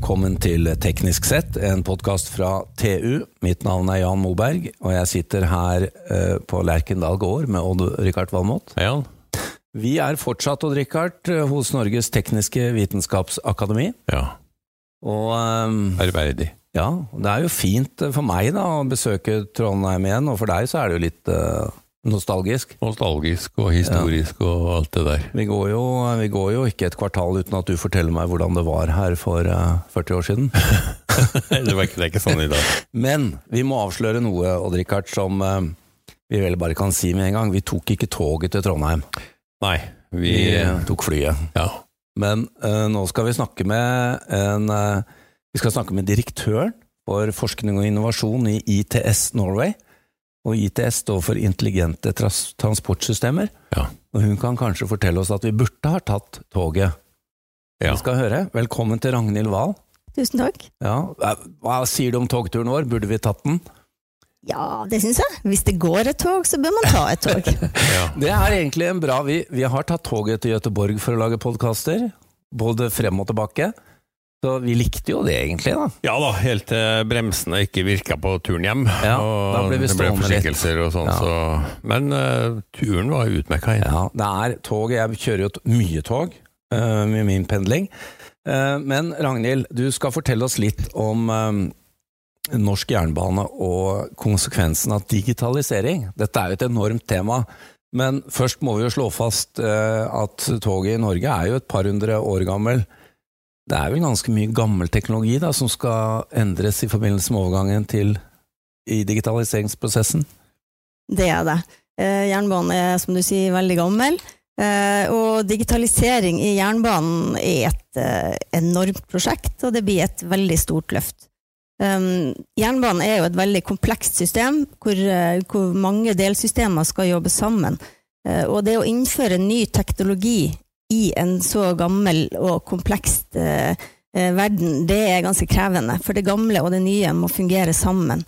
Velkommen til Teknisk sett, en podkast fra TU. Mitt navn er Jan Moberg, og jeg sitter her eh, på Lerkendal gård med Odd-Rikard Valmot. Hei, Jan. Vi er fortsatt, Odd-Rikard, hos Norges tekniske vitenskapsakademi. Ja, Og eh, ærverdig. ja, det er jo fint for meg da, å besøke Trondheim igjen, og for deg så er det jo litt eh, nostalgisk. Nostalgisk og historisk og alt det der. Vi går, jo, vi går jo ikke et kvartal uten at du forteller meg hvordan det var her for uh, 40 år siden. det, var ikke, det er ikke sånn i dag. Men vi må avsløre noe, Odd-Rikard, som uh, vi vel bare kan si med en gang. Vi tok ikke toget til Trondheim. Nei, vi Vi eh, tok flyet. Ja. Men eh, nå skal vi snakke med en eh, Vi skal snakke med direktøren for forskning og innovasjon i ITS Norway. Og ITS står for Intelligente transportsystemer. Ja. Og hun kan kanskje fortelle oss at vi burde ha tatt toget. Ja. Vi skal høre. Velkommen til Ragnhild Wahl. Tusen takk. Ja, hva sier du om togturen vår? Burde vi tatt den? Ja, det syns jeg. Hvis det går et tog, så bør man ta et tog. ja. Det er egentlig en bra Vi, vi har tatt toget til Gøteborg for å lage podkaster, både frem og tilbake. Så vi likte jo det egentlig, da. ja da, helt til bremsene ikke virka på turen hjem. Ja, og da ble vi det ble stående forsinkelser og sånn. Ja. Så, men uh, turen var utmerka. Ja, det er toget. Jeg kjører jo mye tog uh, med min pendling. Uh, men Ragnhild, du skal fortelle oss litt om eh, norsk jernbane og konsekvensen av digitalisering. Dette er jo et enormt tema. Men først må vi jo slå fast at toget i Norge er jo et par hundre år gammel. Det er vel ganske mye gammel teknologi da, som skal endres i forbindelse med overgangen til i digitaliseringsprosessen? Det er det. Eh, Jernbanen er, som du sier, veldig gammel. Eh, Og digitalisering i jernbanen er et eh, enormt prosjekt, og det blir et veldig stort løft. Um, Jernbanen er jo et veldig komplekst system, hvor, hvor mange delsystemer skal jobbe sammen. Og det å innføre ny teknologi i en så gammel og komplekst eh, eh, verden, det er ganske krevende. For det gamle og det nye må fungere sammen.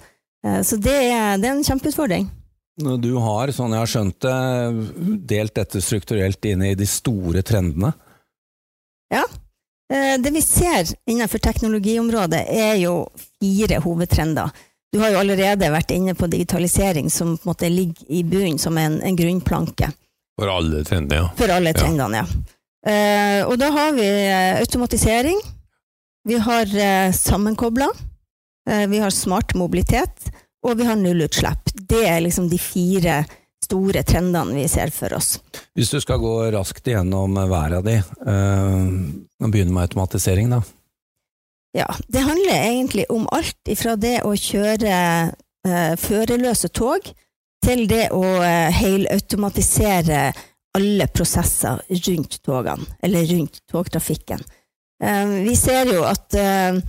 Eh, Så det er, det er en kjempeutfordring. Du har, sånn jeg har skjønt det, delt dette strukturelt inn i de store trendene. Eh, Det vi ser innenfor teknologiområdet, er jo fire hovedtrender. Du har jo allerede vært inne på digitalisering, som på en måte ligger i bunnen som en, en grunnplanke For alle trendene, ja. for alle trendene. Ja. Eh, og da har vi eh, automatisering, vi har uh, sammenkobla, eh, vi har smart mobilitet, og vi har nullutslipp. Det er liksom de fire store trendene vi ser for oss. Hvis du skal gå raskt igjennom hver av de, og begynne med automatisering, da. Ja, det handler egentlig om alt ifra det å kjøre førerløse tog, til det å eh, helautomatisere alle prosesser rundt togene, eller rundt togtrafikken. Eh, vi ser jo at, eh,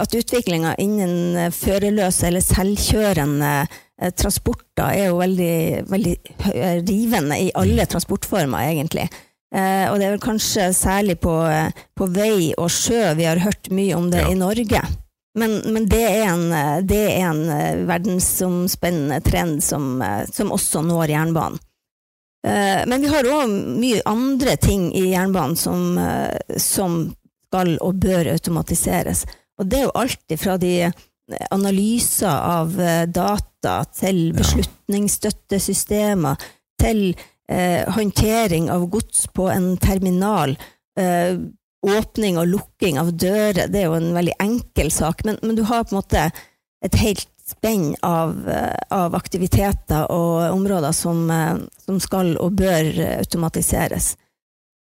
at utviklinga innen førerløse eller selvkjørende transporter er jo veldig, veldig rivende i alle transportformer, egentlig. Og det er vel kanskje særlig på, på vei og sjø vi har hørt mye om det Ja. i Norge. Men, men det er en, eh, det er en eh, verdensomspennende trend som, eh, som også når jernbanen. Men vi har òg mye andre ting i jernbanen som, som skal og bør automatiseres. Og det er jo alltid fra de analyser av data til beslutningsstøttesystemer, til eh, håndtering av gods på en terminal, eh, åpning og lukking av dører, det er jo en veldig enkel sak, men, men du har på en måte et helt spenn av, eh, av aktiviteter og områder som, eh, som skal og bør automatiseres.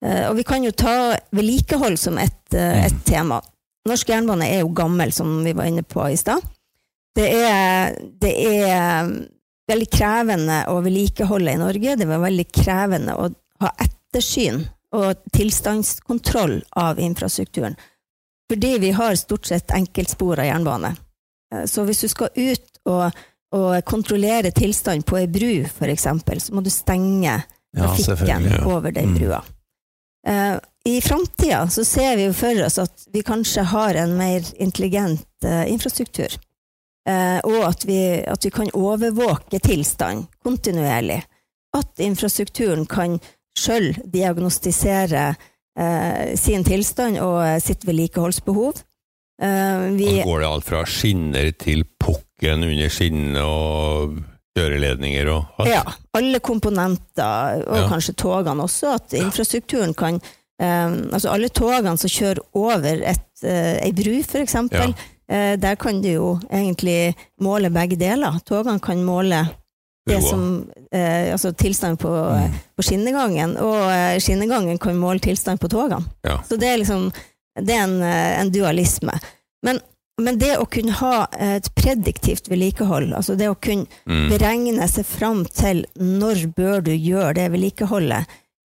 Eh, Og vi kan jo ta vedlikehold som et, et tema. Norsk jernbane er jo gammel, som vi var inne på i stad. Det det er veldig krevende å vedlikeholde i Norge. Det var veldig krevende å ha ettersyn og tilstandskontroll av infrastrukturen. Fordi vi har stort sett enkeltspora jernbane. Eh, Så hvis du skal ut og, og kontrollere tilstand på ei bru, eksempel, så må du stenge trafikken ja, ja. over den Mm. brua. Mm. I framtida så ser vi jo for oss at vi kanskje har en mer intelligent eh, infrastruktur. Og at vi, at vi kan overvåke tilstand kontinuerlig. At infrastrukturen kan sjøl diagnostisere eh, sin tilstand og eh, sitt vedlikeholdsbehov. Eh, vi, Og går det alt fra skinner til pukken under skinnene og kjøreledninger og alt? ja, alle komponenter, og Ja. kanskje togene også, at infrastrukturen kan eh, Altså alle togene som kjører over et, eh, ei bru, for eksempel, eh, der kan du jo egentlig måle begge deler. Togene kan måle det som eh, Altså tilstand på, Mm. på skinnegangen, og eh, skinnegangen kan måle tilstand på togene. Ja. Så det er liksom Det er en, eh, en dualisme. Men, men det å kunne ha et prediktivt vedlikehold, altså det å kunne Mm. beregne seg fram til når bør du gjøre det vedlikeholdet,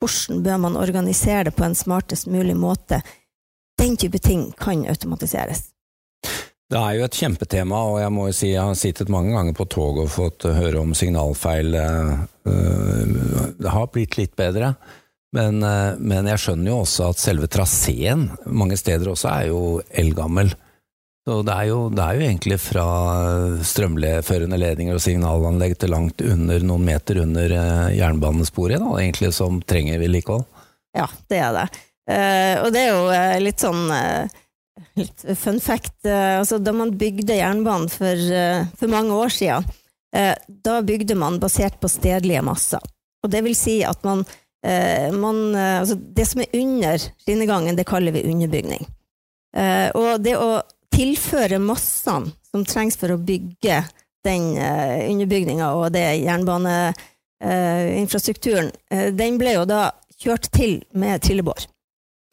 hvordan bør man organisere det på en smartest mulig måte, den type ting kan automatiseres. Det er jo et kjempetema, og jeg må jo si jeg har sittet mange ganger på tog og fått høre om signalfeil. eh, eh, Det har blitt litt bedre, men, eh, men jeg skjønner jo også at selve traseen mange steder også er jo eldgammel. Så det er jo, det er jo egentlig fra strømførende ledninger og signalanlegg til langt under, noen meter under jernbanesporet, da, egentlig, som trenger vedlikehold. Ja, det er det. Og det er jo litt sånn litt fun fact. eh, altså, da man bygde jernbanen for, eh, for mange år siden, eh, da bygde man basert på stedlige masser. Og det vil si at man, eh, man eh, altså, Det som er under skinnegangen, det kaller vi underbygning. Eh, og det å tilføre massene som trengs for å bygge den underbygninga og det jernbaneinfrastrukturen, den ble jo da kjørt til med trillebår.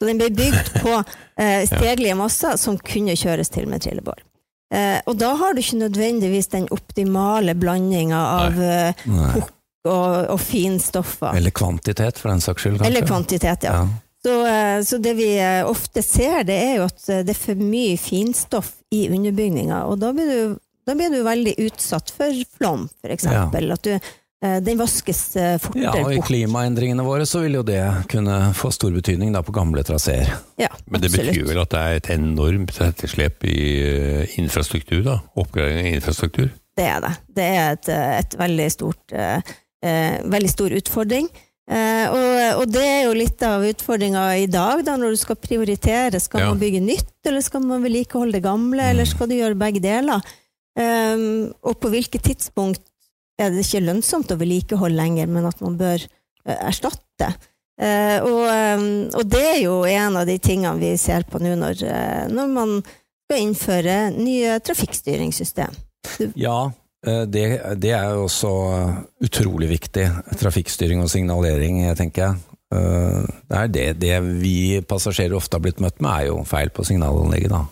Så den ble bygd på eh, stegelige masser som kunne kjøres til med trillebår. Eh, og da har du ikke nødvendigvis den optimale blandinga av uh, Nei. og, og finstoffer. Eller kvantitet, for den saks skyld. kanskje. Eller kvantitet, ja. Ja. Så, eh, så det vi eh, ofte ser, det er jo at eh, det er for mye finstoff i underbygninga, og da blir du, da blir du veldig utsatt for flom, for eksempel. At du, eh, den vaskes eh, fortere Ja, og i klimaendringene våre så vil jo det kunne få stor betydning da på gamle traseer. Ja, Men det absolutt. betyr vel at det er et enormt etterslep i eh, infrastruktur, da? Oppgradering av infrastruktur? Det er det. Det er et, eh, et veldig stort eh, eh, veldig stor utfordring. Eh, og, og det er jo litt av utfordringa i dag, da, når du skal prioritere. Skal Ja. man bygge nytt, eller skal man vedlikeholde det gamle, eller skal du gjøre begge deler? Um, og på hvilket tidspunkt er det ikke lønnsomt å vedlikeholde lenger, men at man bør eh, erstatte? Eh, og, um, og det er jo en av de tingene vi ser på nå når, eh, når man skal innføre nye trafikkstyringssystem. Ja, eh, det, det er jo også utrolig viktig. Trafikkstyring og signalering, tenker jeg. Eh, Det er det, det vi passasjerer ofte har blitt møtt med, er jo feil på signalanlegget, da.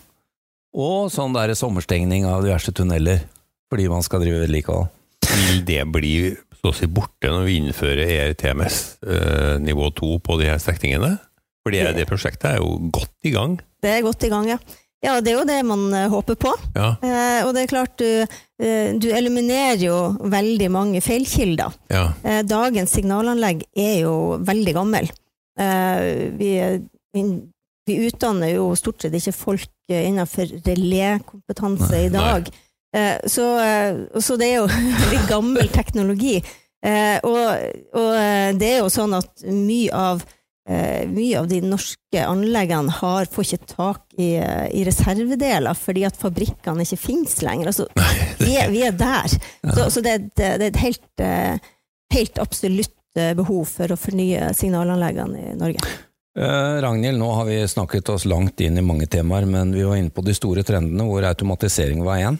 Og sånn der sommerstengning av diverse tunneler, fordi man skal drive vedlikehold. Vil det bli så å si borte når vi innfører ERTMS eh, nivå 2 på de her strekningene? Fordi det prosjektet er jo godt i gang. Det er godt i gang, ja. Ja, det er jo det man eh, håper på. Ja, Eh, og det er klart, du, eh, du eliminerer jo veldig mange feilkilder. ja. Eh, dagens signalanlegg er jo veldig gammel. Eh, vi, vi utdanner jo stort sett ikke folk eh, innenfor relékompetanse i dag. Eh, så, eh, så det er jo litt gammel teknologi. Eh, og, og eh, det er jo sånn at mye av eh, mye av de norske anleggene har, får ikke tak i, eh, i reservedeler fordi at fabrikkene ikke finnes lenger. Altså, vi, er, vi er der. Så, så det, et- det er et helt, eh, helt absolutt eh, behov for å fornye signalanleggene i Norge. Eh, Ragnhild, nå har vi snakket oss langt inn i mange temaer, men vi var inne på de store trendene, hvor automatisering var én.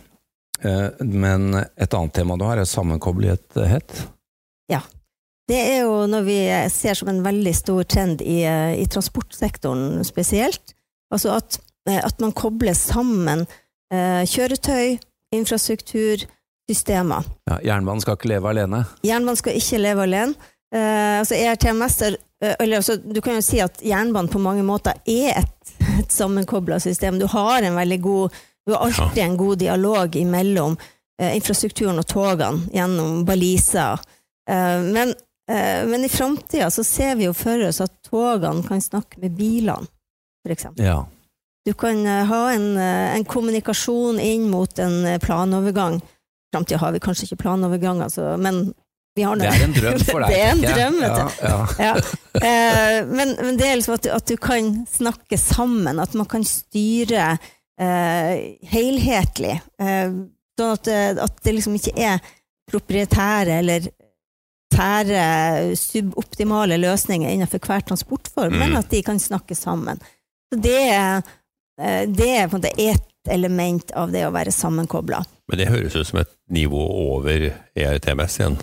Eh, men et annet tema du har, er sammenkoblighet. Det er jo noe vi ser som en veldig stor trend i, eh, i transportsektoren spesielt. Altså at, eh, at man kobler sammen eh, kjøretøy, infrastruktur, systemer. Ja, jernbanen skal ikke leve alene. Jernbanen skal ikke leve alene. Eh, altså ERTMS er, eh, eller altså, Du kan jo si at jernbanen på mange måter er et, et sammenkobla system. Du har en veldig god Du har alltid en god dialog mellom eh, infrastrukturen og togene gjennom baliser. Eh, men, eh, men i framtida så ser vi jo for oss at togene kan snakke med bilene, eksempel. Ja. Du kan eh, ha en, eh, en kommunikasjon inn mot en eh, planovergang. I framtida har vi kanskje ikke planovergang, altså, men vi har Det er en drøm for deg. Det er en drøm, vet du. Ja, ja. Ja. Eh, men, men det er liksom at du, at du kan snakke sammen, at man kan styre helhetlig. Eh, sånn at, eh, at det liksom ikke er proprietære eller tære, suboptimale løsninger innenfor hver transportform, Mm. men at de kan snakke sammen. Så det, eh, det er på en måte ett element av det å være sammenkobla. Men det høres ut som et nivå over ERTMS igjen.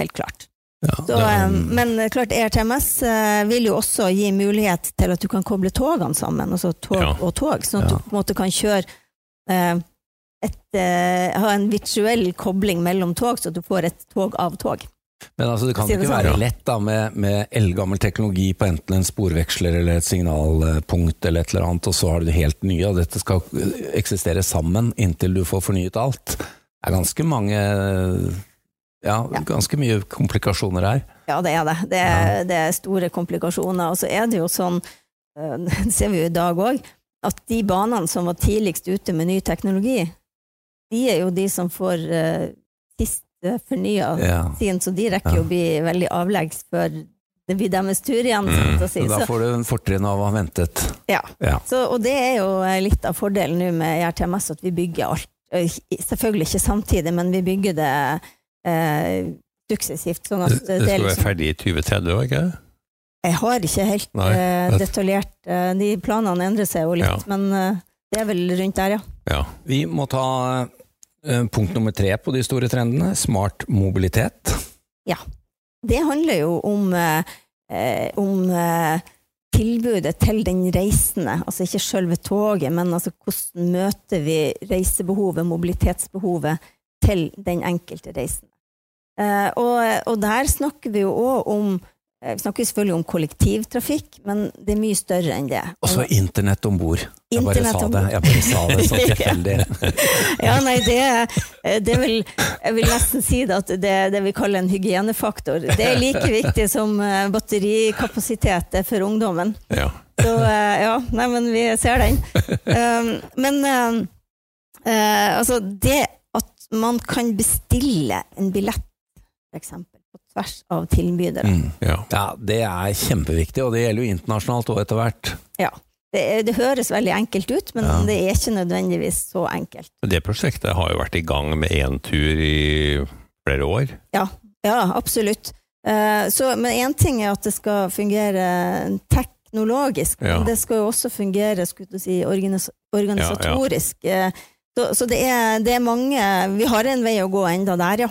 Helt klart. Ja, Så, eh, men klart ERTMS eh, vil jo også gi mulighet til at du kan koble togene sammen, altså tog Ja. og tog, sånn at du på en måte kan kjøre eh, et, eh, ha en virtuell kobling mellom tog, så at du får et tog av tog. Men altså, det kan det ikke sånn. være lett da, med, med eldgammel teknologi på enten en sporveksler eller et signalpunkt eller et eller annet, og så har du det helt nye, og dette skal eksistere sammen inntil du får fornyet alt. Det er ganske mange Ja, Ja. ganske mye komplikasjoner her. Ja, det er det. Det er, det er store komplikasjoner. Og så er det jo sånn, eh, det ser vi jo i dag òg, at de banene som var tidligst ute med ny teknologi, de er jo de som får uh, sist uh, fornya Ja. sin, så de rekker Ja. jo å bli veldig avleggs før det blir deres tur igjen. Mm. sånn si. Så da får du en fortrinn av å ha ventet. ja. Ja. så, og det er jo eh, litt av fordelen nå med ERTMS, at vi bygger alt. Eh, Selvfølgelig ikke samtidig, men vi bygger det eh, suksessivt. Sånn at Det, det det skal liksom, være ferdig i 2030 òg, ikke det? Jeg har ikke helt Nei, eh, detaljert eh, De planene endrer seg jo litt, Ja. men eh, det er vel rundt der, ja. Ja. Vi må ta eh, punkt nummer tre på de store trendene, smart mobilitet. Ja. Det handler jo om, om eh, tilbudet til den reisende. Altså ikke selve toget, men altså hvordan møter vi reisebehovet, mobilitetsbehovet, til den enkelte reisende. Eh, og, og der snakker vi jo òg om eh, Vi snakker selvfølgelig om kollektivtrafikk, men det er mye større enn det. Og så internett om bord. Jeg bare sa det. Jeg bare sa det så tilfeldig. Ja, nei, det, det vil Jeg vil nesten si det at det det vi kaller en hygienefaktor. Det er like viktig som eh, batterikapasitet er for ungdommen. ja. Så ja, nei, men vi ser den. Um, men altså, det at man kan bestille en billett, eksempel, på tvers av tilbydere, Mm. ja. Ja, det er kjempeviktig, og det gjelder jo internasjonalt òg etter hvert. det, det høres veldig enkelt ut, men Ja. det er ikke nødvendigvis så enkelt. Det prosjektet har jo vært i gang med én tur i flere år. Ja, absolutt. Eh, så, men én ting er at det skal fungere teknologisk, Ja. men det skal jo også fungere skulle du si, organis organisatorisk. Eh, Så, så det, er, det er mange Vi har en vei å gå enda der, ja.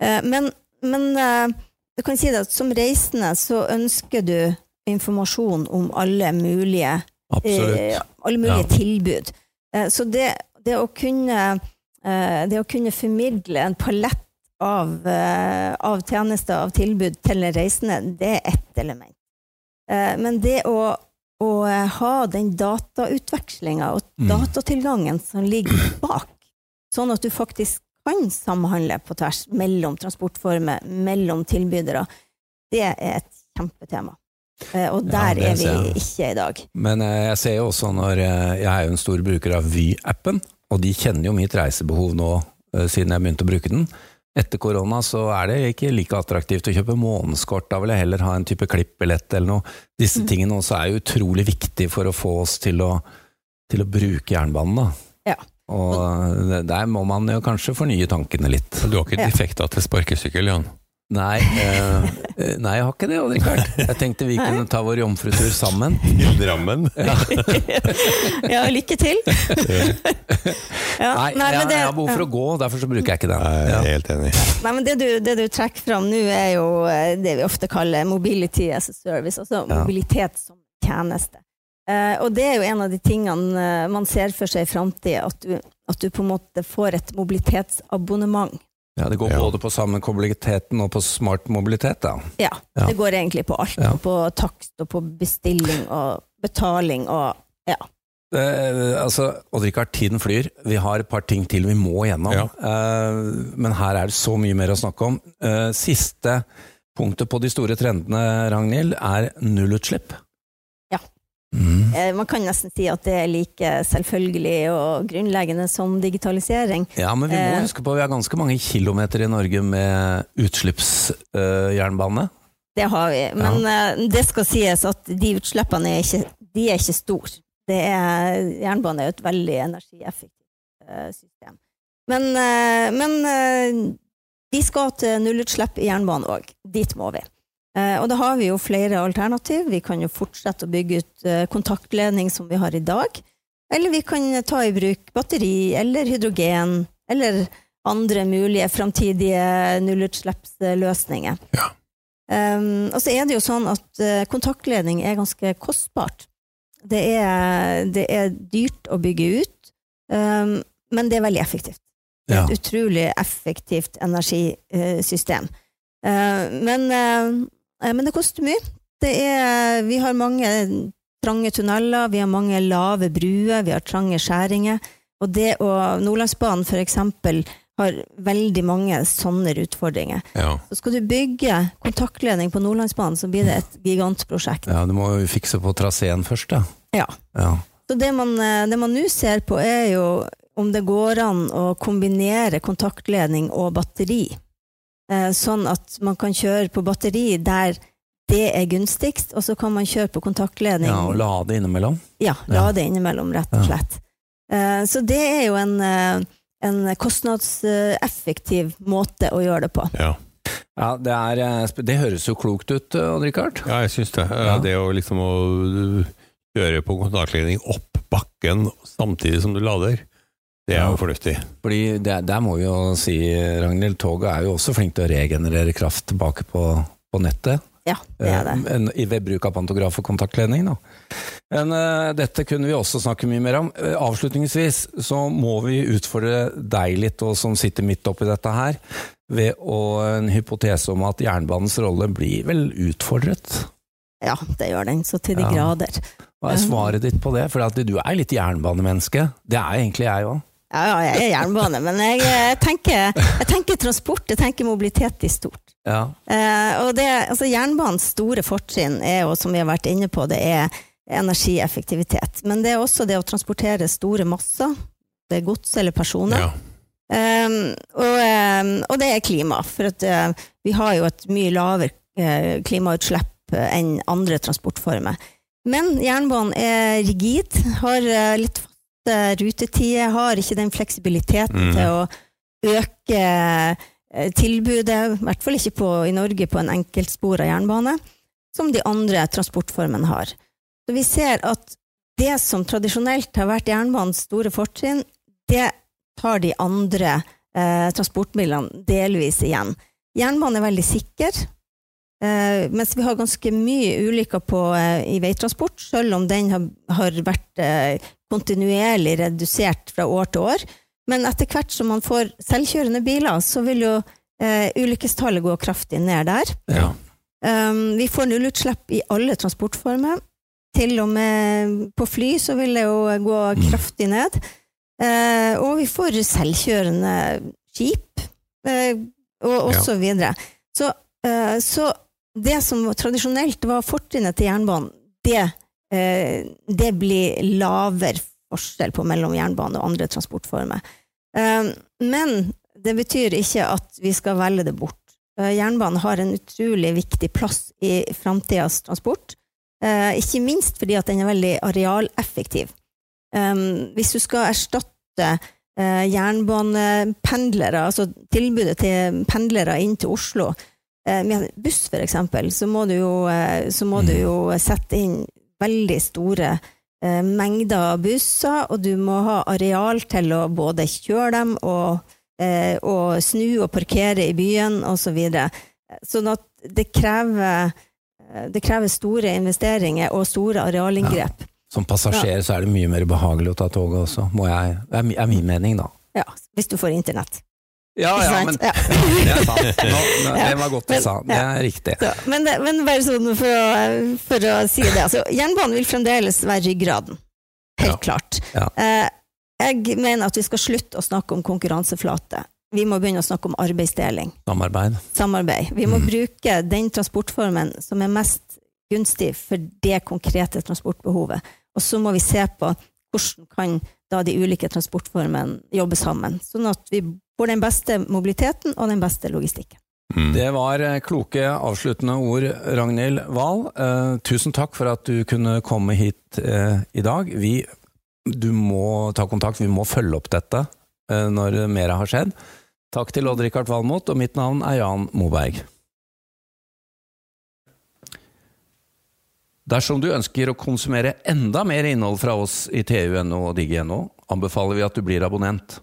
Eh, Men, men du kan si at som reisende så ønsker du informasjon om alle mulige eh, alle mulige Ja. tilbud. Eh, så det, det, å kunne, eh, det å kunne formidle en palett av, eh, av tjenester, av tilbud til en reisende, det er ett element. Eh, men det å, å eh, ha den datautvekslinga og Mm. datatilgangen som ligger bak, sånn at du faktisk kan samhandle på tvers mellom transportformer, mellom tilbydere, det er et kjempetema. Eh, og der ja, er vi ikke i dag. Men eh, jeg ser jo også når eh, Jeg er jo en stor bruker av Vy-appen, og de kjenner jo mitt reisebehov nå, siden jeg begynte å bruke den. Etter korona så er det ikke like attraktivt å kjøpe månedskort, da vil jeg heller ha en type klippbillett eller noe. Disse Mm. tingene også er jo utrolig viktig for å få oss til å, til å bruke jernbanen, da. Ja. Og der må man jo kanskje fornye tankene litt. Du har ikke Ja. defekter til sparkesykkel, Jan? Nei, eh, eh, nei, jeg har ikke det, Rikard. Jeg tenkte vi kunne ta vår jomfrutur sammen. I Drammen? ja, lykke til! ja, Nei, nei, jeg, men det, jeg har behov for å gå, derfor så bruker jeg ikke den. Jeg Ja. er helt enig. nei, men det du, det du trekker fram nå, er jo eh, det vi ofte kaller mobility as a service, altså mobilitet som tjeneste. Eh, og det er jo en av de tingene eh, man ser for seg i framtida, at, du- at du på en måte får et mobilitetsabonnement. Ja, Det går Ja. både på sammenkobliteten og på smart mobilitet. da. Ja, Ja. det går egentlig på alt. Ja. På takst og på bestilling og betaling og ja. Eh, altså, Odd-Rikard, tiden flyr. Vi har et par ting til vi må gjennom. Ja. Eh, men her er det så mye mer å snakke om. Eh, siste punktet på de store trendene, Ragnhild, er nullutslipp. Mm. Eh, Man kan nesten si at det er like selvfølgelig og grunnleggende som digitalisering. Ja, men vi må Eh. huske på at vi har ganske mange kilometer i Norge med utslippsjernbane. Det har vi. Men ja. det skal sies at de utslippene er ikke, de er ikke store. Det er, jernbane er jo et veldig energieffektivt eh, system. Men, eh, men eh, vi skal til nullutslipp i jernbanen òg. Dit må vi. Eh, og da har vi jo flere alternativ. Vi kan jo fortsette å bygge ut eh, kontaktledning som vi har i dag. Eller vi kan ta i bruk batteri eller hydrogen eller andre mulige framtidige nullutslippsløsninger. Ja. Um, og så er det jo sånn at uh, kontaktledning er ganske kostbart. Det er, det er dyrt å bygge ut, um, men det er veldig effektivt. Ja. et utrolig effektivt energisystem. Uh, men, uh, men det koster mye. Det er, vi har mange trange tunneler, vi har mange lave bruer, vi har trange skjæringer. Og det å Nordlandsbanen for eksempel har veldig mange sånne utfordringer. Ja. Så skal du bygge kontaktledning på Nordlandsbanen, så blir det et gigantprosjekt. ja, du må jo fikse på traseen først, da. Ja. Ja. Så det man eh, det man nå ser på, er jo om det går an å kombinere kontaktledning og batteri. Eh, Sånn at man kan kjøre på batteri der det er gunstigst, og så kan man kjøre på kontaktledning. ja, og lade innimellom. Ja, lade innimellom, rett og slett. Eh, Så det er jo en, eh, en kostnadseffektiv måte å gjøre det på. Ja. Ja, det, er, det høres jo klokt ut, eh, Odd-Rikard. ja, jeg syns det. Ja. Det å liksom å kjøre på kontaktledning opp bakken samtidig som du lader, det er jo fornuftig. Fordi det, der må vi jo si, Ragnhild, toget er jo også flink til å regenerere kraft tilbake på, på nettet. Ja, det er det. Eh, en- Ved bruk av pantograf og kontaktledning. Da. Men uh, dette kunne vi også snakke mye mer om. Eh, avslutningsvis så må vi utfordre deg litt, og som sitter midt oppi dette her, ved å, en hypotese om at jernbanens rolle blir vel utfordret. Ja, det gjør den, så til de Ja. grader. Hva er svaret ditt på det? For at du er litt jernbanemenneske. Det er egentlig jeg òg. Ja, ja, jeg er jernbane, men jeg, jeg, tenker, jeg tenker transport, jeg tenker mobilitet i stort. Ja. Eh, og det, altså Jernbanens store fortrinn er jo, som vi har vært inne på, det er energieffektivitet. Men det er også det å transportere store masser, det er gods eller personer. Ja. Um, og, um, og det er klima, for at uh, vi har jo et mye lavere uh, klimautslipp uh, enn andre transportformer. Men jernbanen er rigid, har litt faste rutetider, har ikke den fleksibiliteten mm. til å øke uh, tilbudet, i hvert fall ikke på, i Norge på en enkeltspora jernbane, som de andre transportformene har. Så vi ser at det som tradisjonelt har vært jernbanens store fortrinn, det tar de andre eh, transportmidlene delvis igjen. Jernbanen er veldig sikker, eh, mens vi har ganske mye ulykker på, eh, i veitransport, selv om den har, har vært eh, kontinuerlig redusert fra år til år. Men etter hvert som man får selvkjørende biler, så vil jo eh, ulykkestallet gå kraftig ned der. Ja. Um, vi får nullutslipp i alle transportformer. Til og med på fly så vil det jo gå kraftig ned. Uh, og vi får selvkjørende skip, uh, og, og Ja. så videre. Så, uh, så det som tradisjonelt var fortrinnet til jernbanen, det, eh, det blir lavere forskjell på mellom jernbane og andre transportformer. Eh, men det betyr ikke at vi skal velge det bort. Eh, Jernbanen har en utrolig viktig plass i framtidas transport. Eh, ikke minst fordi at den er veldig arealeffektiv. Hvis du skal erstatte eh, jernbanependlere, altså tilbudet til pendlere inn til Oslo eh, med buss for eksempel, så må jo, eh, så må du jo sette inn veldig store eh, mengder busser, og du må ha areal til å både kjøre dem og, eh, og snu og parkere i byen osv. Så videre. sånn at det krever, eh, det krever store investeringer og store arealinngrep. Som passasjer så er det mye mer behagelig å ta toget også, må jeg, er er min mening, da. Ja, hvis du får internett. Ja, ja, men Ja. det er sant. Nå, nå, det var godt du men- sa. Det er riktig. Så, men, men bare sånn for å, for å si det, altså, jernbanen vil fremdeles være ryggraden. Helt klart. Eh, jeg mener at vi skal slutte å snakke om konkurranseflate. Vi må begynne å snakke om arbeidsdeling, Samarbeid. samarbeid. Vi må Mm. bruke den transportformen som er mest gunstig for det konkrete transportbehovet. Og så må vi se på hvordan kan da de ulike transportformene jobbe sammen, sånn at vi får den beste mobiliteten og den beste logistikken. Mm. Det var eh, kloke avsluttende ord, Ragnhild Wahl. Eh, tusen takk for at du kunne komme hit eh, i dag. Vi, du må ta kontakt, vi må følge opp dette eh, når mer har skjedd. Takk til Odd-Rikard Valmot, og mitt navn er Jan Moberg. Dersom du ønsker å konsumere enda mer innhold fra oss i TU.no og digg.no, anbefaler vi at du blir abonnent.